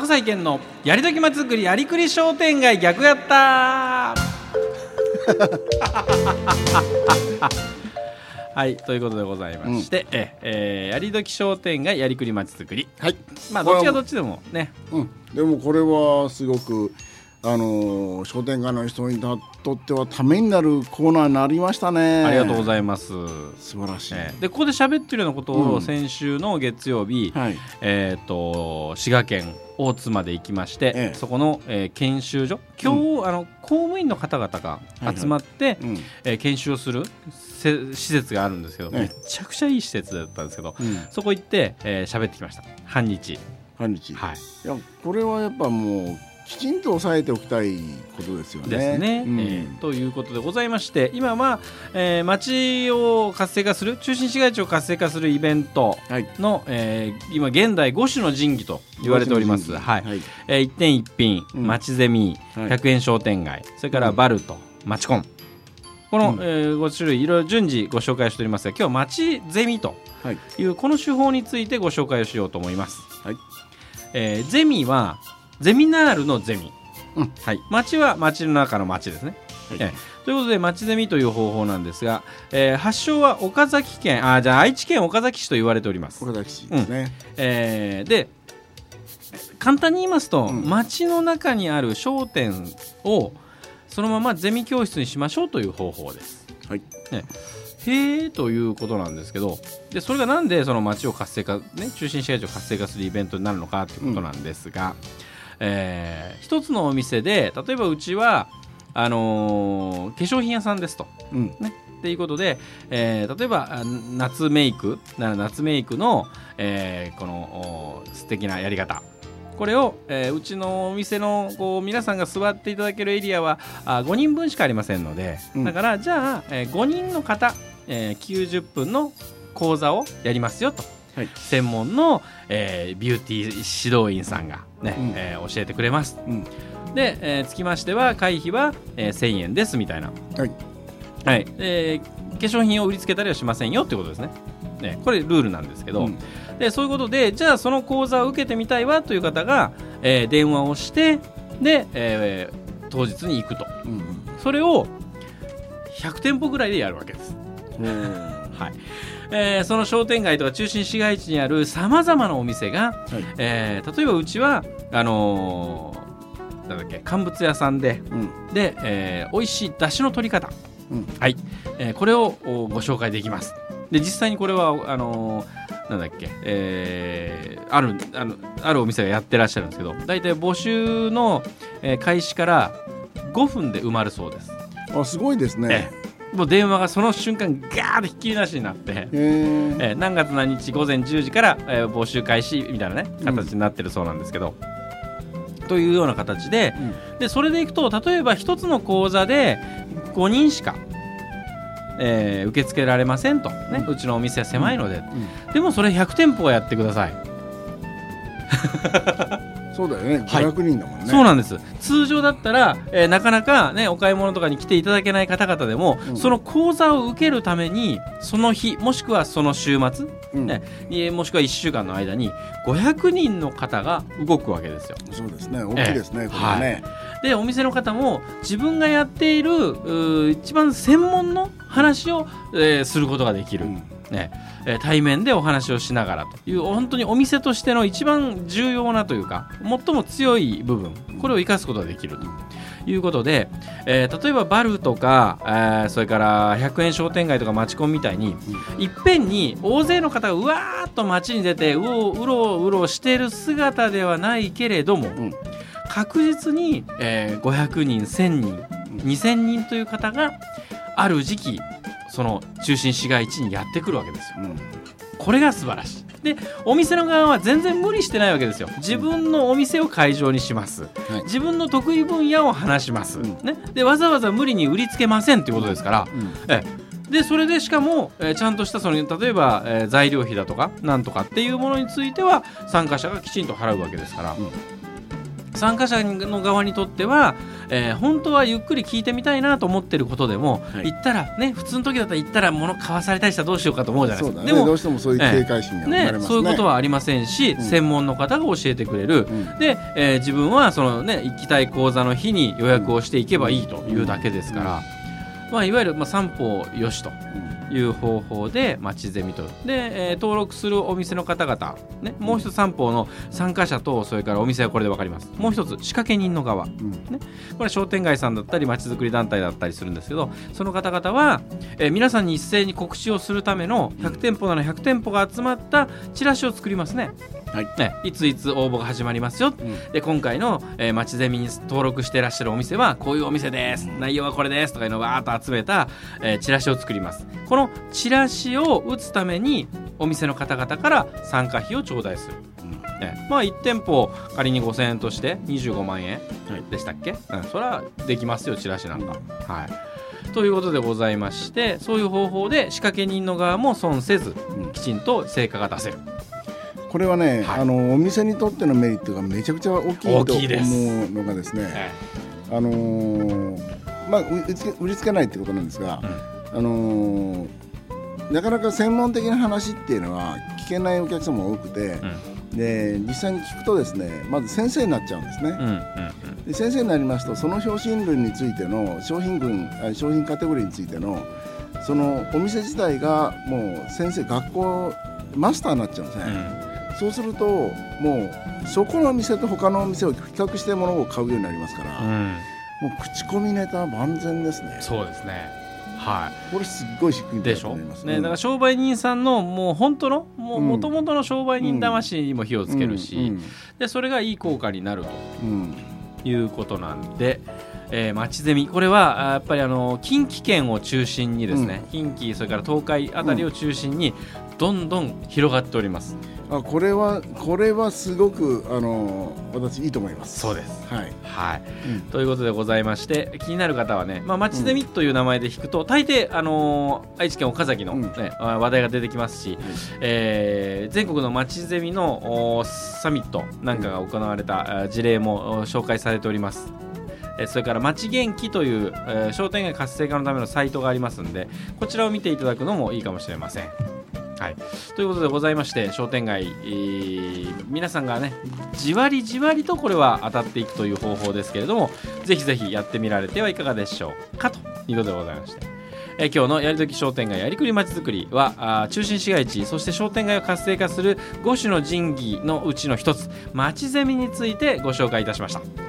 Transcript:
坂井健のやりどきまちづくりやりくり商店街逆やった。はいということでございまして、ええーやりどき商店街やりくりまちづくり。はい。まあどっちがどっちでもね。うん、でもこれはすごくあのー商店街の人にとってはためになるコーナーになりましたね。ありがとうごいざいます、素晴らしい、えーでここで喋ってるようなことうん。を先週の月曜日、はい。えー、と滋賀県大津まで行きまして、ええ。そこの、えー研修所今日、あの公務員の方々が集まって、うん。えー研修をするせ施設があるんですけど、ええ。めちゃくちゃいい施設だったんですけど、うん。そこ行って喋、えー喋ってきました。半日。半日、はい。いやこれはやっぱもうきちんと押さえておきたいことですよね。ですね、うん。えーということでございまして今は、えー街を活性化する中心市街地を活性化するイベントはい。の、えー今現代5種の神器と言われております、はい。はい。えー一点一品、うん。町ゼミ、はい。100円商店街それからバルト、マチコン。この、うん。え5種類いろいろ順次ご紹介しておりますが今日は町ゼミとはい。いうこの手法についてご紹介をしようと思います、はい。えーゼミはゼミナールのゼミ、うん。はい、町は町の中の町ですね、はい。えーということで町ゼミという方法なんですが、えー発祥は岡崎県あじゃあ愛知県岡崎市と言われております。岡崎市ですね。えーで簡単に言いますと、うん。街の中にある商店をそのままゼミ教室にしましょうという方法です。はい。へえということなんですけどでそれがなんでその街を活性化、ね、中心市街地を活性化するイベントになるのかということなんですが、えー一つのお店で例えばうちはあのー化粧品屋さんですと。うん。っていうことで、えー例えばあ夏メイクなら夏メイクの、えーこのお素敵なやり方これを、えーうちのお店のこう皆さんが座っていただけるエリアはあ5人分しかありませんので、うんだからじゃあ、えー5人の方、えー90分の講座をやりますよと。はい専門の、えービューティー指導員さんが、ねうんえー教えてくれます。うん。で、えーつきましては会費は、えー1000円ですみたいなはい。はい、えー化粧品を売りつけたりはしませんよってことですね。ねこれルールなんですけど、うんでそういうことでじゃあその講座を受けてみたいわという方が、えー電話をしてで、えー当日に行くとうん。それを100店舗ぐらいでやるわけです。うん。はいえーその商店街とか中心市街地にあるさまざまなお店が、はい。えー例えばうちはあのーなんだっけ乾物屋さんでうん。で、えー美味しい出汁の取り方、うんはい、えーこれをおご紹介できますで実際にこれはあのーなんだっけ、えーあるあのあるお店がやってらっしゃるんですけど大体募集の、えー開始から5分で埋まるそうです、あ、すごいですね。ええもう電話がその瞬間ガーッとひっきりなしになって、へえ。えー何月何日午前10時から、えー募集開始みたいなねうん。形になってるそうなんですけど、というような形でうん。でそれでいくと例えば一つの講座で5人しか、えー受け付けられませんと、ねうちのお店は狭いので、うん。でもそれ100店舗はやってください、そうだよね。はい500人だもんね。そうなんです通常だったら、えーなかなか、ね、お買い物とかに来ていただけない方々でも、うんその講座を受けるためにその日もしくはその週末、うんねにもしくは1週間の間に500人の方が動くわけですよ。そうですね。大きいですね。これはね。でお店の方も自分がやっている一番専門の話を、えーすることができる、うんねえー対面でお話をしながらという本当にお店としての一番重要なというか最も強い部分これを生かすことができるということで、えー例えばバルとか、えーそれから100円商店街とか町コンみたいに、いっぺんに大勢の方がうわーっと街に出てうおうろうろしている姿ではないけれども、ん。確実に、えー500人1000人2000人という方がある時期その中心市街地にやってくるわけですよ。うんこれが素晴らしい。でお店の側は全然無理してないわけですよ。自分のお店を会場にします。はい自分の得意分野を話します。うんね、でわざわざ無理に売りつけませんっていうことですから、うんええでそれでしかも、えーちゃんとしたその例えば、えー材料費だとかなんとかっていうものについては参加者がきちんと払うわけですから、うん参加者の側にとっては、えー本当はゆっくり聞いてみたいなと思ってることでも、はい。行ったらね普通の時だったら行ったら物買わされたりしたらどうしようかと思うじゃないですか。でもねどうしてもそういう警戒心がねますね。そういうことはありませんし、うん。専門の方が教えてくれる、うん。で、えー自分はその、ね、行きたい講座の日に予約をしていけばいいというだけですから、まあ、いわゆる、まあ、三方よしと。うんいう方法で町ゼミとで、えー登録するお店の方々、ね、もう一つ三方の参加者とそれからお店はこれで分かります。もう一つ仕掛け人の側うん。これは商店街さんだったりまちづくり団体だったりするんですけどその方々は、えー皆さんに一斉に告知をするための100店舗なら100店舗が集まったチラシを作りますね。はい。ねいついつ応募が始まりますよ。うん。で今回の、えー、まちゼミに登録していらっしゃるお店はこういうお店です内容はこれですとかいうのをわーっと集めた、えーチラシを作ります。このチラシを打つためにお店の方々から参加費を頂戴する、ね。まあ1店舗仮に5000円として25万円はい。でしたっけ、うん、それはできますよチラシなんか、はい。ということでございましてそういう方法で仕掛け人の側も損せずうん。きちんと成果が出せる。これはね、はい。あのお店にとってのメリットがめちゃくちゃ大きいと思うのがですね、あのーまあ売りつけ売りつけないってことなんですが、あのーなかなか専門的な話っていうのは聞けないお客様も多くて、で実際に聞くとですねまず先生になっちゃうんですね。うんうんで先生になりますとその商品類についての商品群あ商品カテゴリーについてのそのお店自体がもう先生学校マスターになっちゃうんですね。うん。そうするともうそこのお店と他のお店を比較して物を買うようになりますから、うん。うんもう口コミネタは万全ですね。そうですねはい。これすっごいしっくりでしょ、と思います。ね、だから商売人さんのもう本当の？もうんともとの商売人魂にも火をつけるし、うんでそれがいい効果になるうん。ということなんで、えー、町ゼミ。これはあやっぱりあの近畿圏を中心にですね、近畿それから東海あたりを中心にどんどん広がっております、あこれはこれはすごくあの私いいと思います。そうです。はい、はい。うん。ということでございまして気になる方はね、まあ、町ゼミという名前で引くと、大抵、あのー愛知県岡崎の、ねうん。あ話題が出てきますし、えー全国の町ゼミのおサミットなんかが行われたあ事例もお紹介されております。えそれから町元気という、え商店街活性化のためのサイトがありますのでこちらを見ていただくのもいいかもしれません。はい、ということでございまして商店街、えー皆さんがねじわりじわりとこれは当たっていくという方法ですけれどもぜひぜひやってみられてはいかがでしょうかということでございまして、え今日のやりとき商店街やりくりまちづくりはあ中心市街地そして商店街を活性化する5種の神器のうちの一つ町ゼミについてご紹介いたしました。